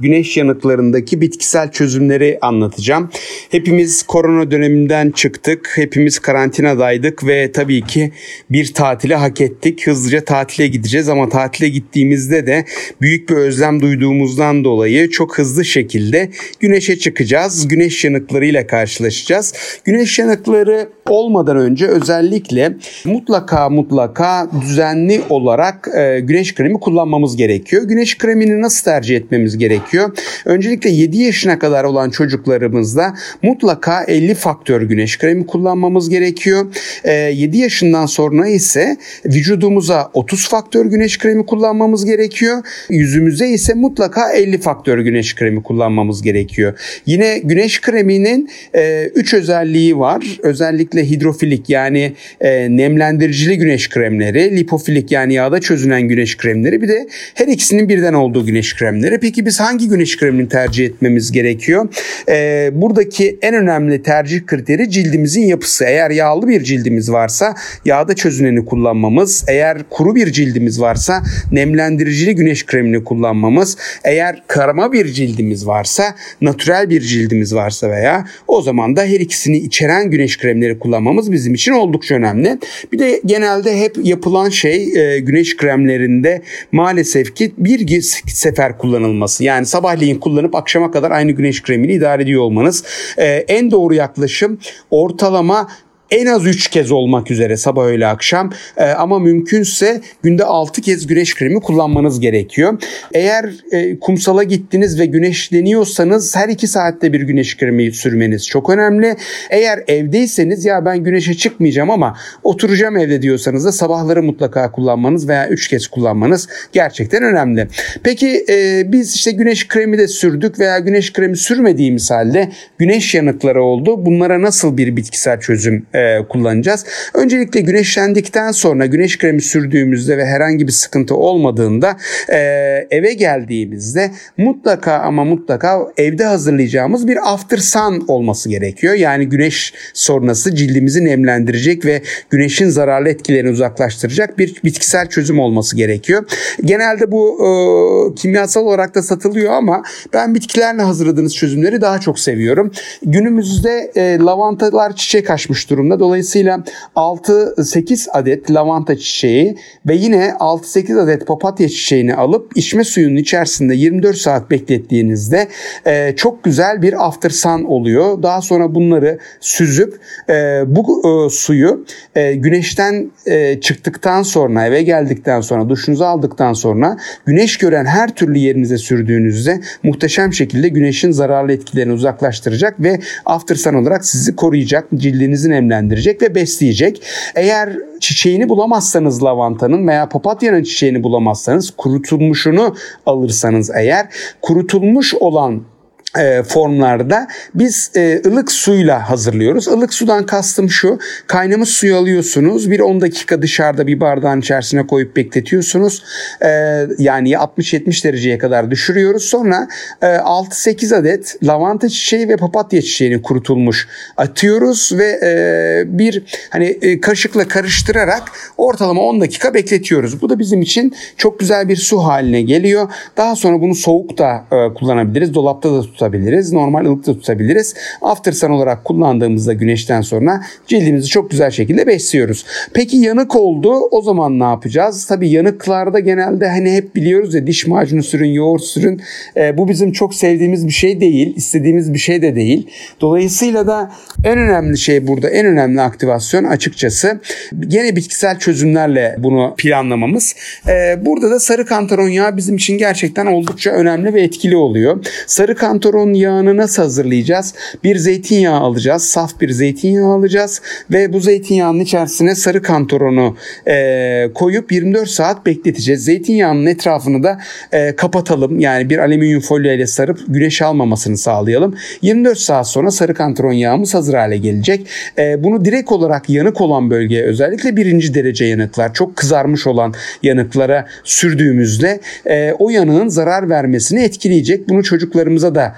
güneş yanıklarındaki bitkisel çözümleri anlatacağım. Hepimiz korona döneminden çıktık. Hepimiz karantinadaydık ve tabii ki bir tatile hak ettik. Hızlıca tatile gideceğiz ama tatile gittiğimizde de büyük bir özlem duyduğumuzdan dolayı çok hızlı şekilde güneşe çıkacağız. Güneş yanıklarıyla karşılaşacağız. Güneş yanıkları olmadan önce özellikle mutlaka mutlaka düzenli olarak e, güneş kremi kullanmamız gerekiyor. Güneş kremini nasıl tercih etmemiz gerekiyor? Öncelikle 7 yaşına kadar olan çocuklarımızda mutlaka 50 faktör güneş kremi kullanmamız gerekiyor. E, 7 yaşından sonra ise vücudumuza 30 faktör güneş kremi kullanmamız gerekiyor. Yüzümüze ise mutlaka 50 faktör güneş kremi kullanmamız gerekiyor. Yine güneş kreminin 3 e, özelliği var. Özellikle hidrofilik yani e, nemlendiricili güneş kremleri, lipofilik yani yağda çözünen güneş kremleri bir de her ikisinin birden olduğu güneş kremleri. Peki biz hangi güneş kremini tercih etmemiz gerekiyor? E, buradaki en önemli tercih kriteri cildimizin yapısı. Eğer yağlı bir cildimiz varsa yağda çözüneni kullanmamız, eğer kuru bir cildimiz varsa nemlendiricili güneş kremini kullanmamız, eğer karama bir cildimiz varsa, natürel bir cildimiz varsa veya o zaman da her ikisini içeren güneş kremleri kullanmamız bizim için oldukça önemli. Bir de genelde hep yapılan şey e, güneş kremlerinde maalesef ki bir sefer kullanılması. Yani sabahleyin kullanıp akşama kadar aynı güneş kremini idare ediyor olmanız. E, en doğru yaklaşım ortalama en az 3 kez olmak üzere sabah öğle akşam e, ama mümkünse günde 6 kez güneş kremi kullanmanız gerekiyor. Eğer e, kumsala gittiniz ve güneşleniyorsanız her 2 saatte bir güneş kremi sürmeniz çok önemli. Eğer evdeyseniz ya ben güneşe çıkmayacağım ama oturacağım evde diyorsanız da sabahları mutlaka kullanmanız veya 3 kez kullanmanız gerçekten önemli. Peki e, biz işte güneş kremi de sürdük veya güneş kremi sürmediğimiz halde güneş yanıkları oldu. Bunlara nasıl bir bitkisel çözüm e, kullanacağız. Öncelikle güneşlendikten sonra güneş kremi sürdüğümüzde ve herhangi bir sıkıntı olmadığında e, eve geldiğimizde mutlaka ama mutlaka evde hazırlayacağımız bir after sun olması gerekiyor. Yani güneş sonrası cildimizi nemlendirecek ve güneşin zararlı etkilerini uzaklaştıracak bir bitkisel çözüm olması gerekiyor. Genelde bu e, kimyasal olarak da satılıyor ama ben bitkilerle hazırladığınız çözümleri daha çok seviyorum. Günümüzde e, lavantalar çiçek açmış durumda durumda. Dolayısıyla 6-8 adet lavanta çiçeği ve yine 6-8 adet papatya çiçeğini alıp içme suyunun içerisinde 24 saat beklettiğinizde e, çok güzel bir after sun oluyor. Daha sonra bunları süzüp e, bu e, suyu e, güneşten e, çıktıktan sonra eve geldikten sonra duşunuzu aldıktan sonra güneş gören her türlü yerinize sürdüğünüzde muhteşem şekilde güneşin zararlı etkilerini uzaklaştıracak ve after sun olarak sizi koruyacak, cildinizin nemlendirecek yönlendirecek ve besleyecek. Eğer çiçeğini bulamazsanız lavantanın veya papatyanın çiçeğini bulamazsanız kurutulmuşunu alırsanız eğer kurutulmuş olan e, formlarda biz e, ılık suyla hazırlıyoruz. Ilık sudan kastım şu. Kaynamış suyu alıyorsunuz. Bir 10 dakika dışarıda bir bardağın içerisine koyup bekletiyorsunuz. E, yani 60-70 dereceye kadar düşürüyoruz. Sonra e, 6-8 adet lavanta çiçeği ve papatya çiçeğini kurutulmuş atıyoruz ve e, bir hani e, kaşıkla karıştırarak ortalama 10 dakika bekletiyoruz. Bu da bizim için çok güzel bir su haline geliyor. Daha sonra bunu soğuk da e, kullanabiliriz. Dolapta da tutabiliriz. Normal ılıkta tutabiliriz. After sun olarak kullandığımızda güneşten sonra cildimizi çok güzel şekilde besliyoruz. Peki yanık oldu. O zaman ne yapacağız? Tabii yanıklarda genelde hani hep biliyoruz ya diş macunu sürün, yoğurt sürün. E, bu bizim çok sevdiğimiz bir şey değil. istediğimiz bir şey de değil. Dolayısıyla da en önemli şey burada, en önemli aktivasyon açıkçası gene bitkisel çözümlerle bunu planlamamız. E, burada da sarı kantaron yağı bizim için gerçekten oldukça önemli ve etkili oluyor. Sarı kantaron kantaron yağını nasıl hazırlayacağız? Bir zeytinyağı alacağız. Saf bir zeytinyağı alacağız. Ve bu zeytinyağının içerisine sarı kantaronu e, koyup 24 saat bekleteceğiz. Zeytinyağının etrafını da e, kapatalım. Yani bir alüminyum folyo ile sarıp güneş almamasını sağlayalım. 24 saat sonra sarı kantaron yağımız hazır hale gelecek. E, bunu direkt olarak yanık olan bölgeye özellikle birinci derece yanıklar, çok kızarmış olan yanıklara sürdüğümüzde e, o yanığın zarar vermesini etkileyecek. Bunu çocuklarımıza da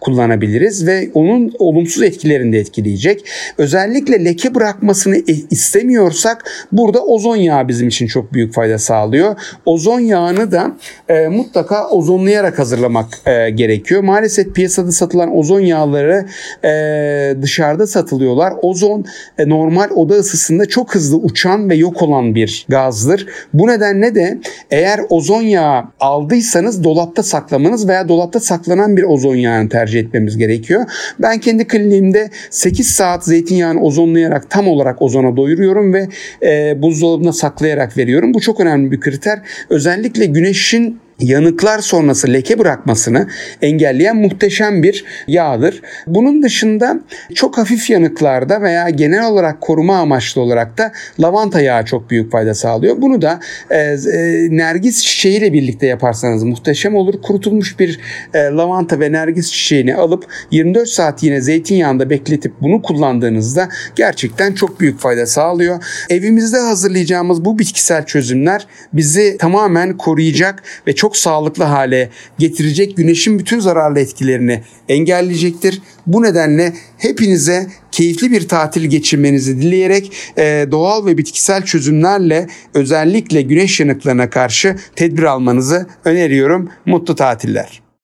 kullanabiliriz ve onun olumsuz etkilerini de etkileyecek. Özellikle leke bırakmasını istemiyorsak burada ozon yağı bizim için çok büyük fayda sağlıyor. Ozon yağını da e, mutlaka ozonlayarak hazırlamak e, gerekiyor. Maalesef piyasada satılan ozon yağları e, dışarıda satılıyorlar. Ozon e, normal oda ısısında çok hızlı uçan ve yok olan bir gazdır. Bu nedenle de eğer ozon yağı aldıysanız dolapta saklamanız veya dolapta saklanan bir ozon yağını tercih etmemiz gerekiyor. Ben kendi kliniğimde 8 saat zeytinyağını ozonlayarak tam olarak ozona doyuruyorum ve e, buzdolabına saklayarak veriyorum. Bu çok önemli bir kriter. Özellikle güneşin yanıklar sonrası leke bırakmasını engelleyen muhteşem bir yağdır. Bunun dışında çok hafif yanıklarda veya genel olarak koruma amaçlı olarak da lavanta yağı çok büyük fayda sağlıyor. Bunu da e, e, nergis çiçeğiyle birlikte yaparsanız muhteşem olur. Kurutulmuş bir e, lavanta ve nergis çiçeğini alıp 24 saat yine zeytinyağında bekletip bunu kullandığınızda gerçekten çok büyük fayda sağlıyor. Evimizde hazırlayacağımız bu bitkisel çözümler bizi tamamen koruyacak ve çok çok sağlıklı hale getirecek güneşin bütün zararlı etkilerini engelleyecektir. Bu nedenle hepinize keyifli bir tatil geçirmenizi dileyerek e, doğal ve bitkisel çözümlerle özellikle güneş yanıklarına karşı tedbir almanızı öneriyorum. Mutlu tatiller.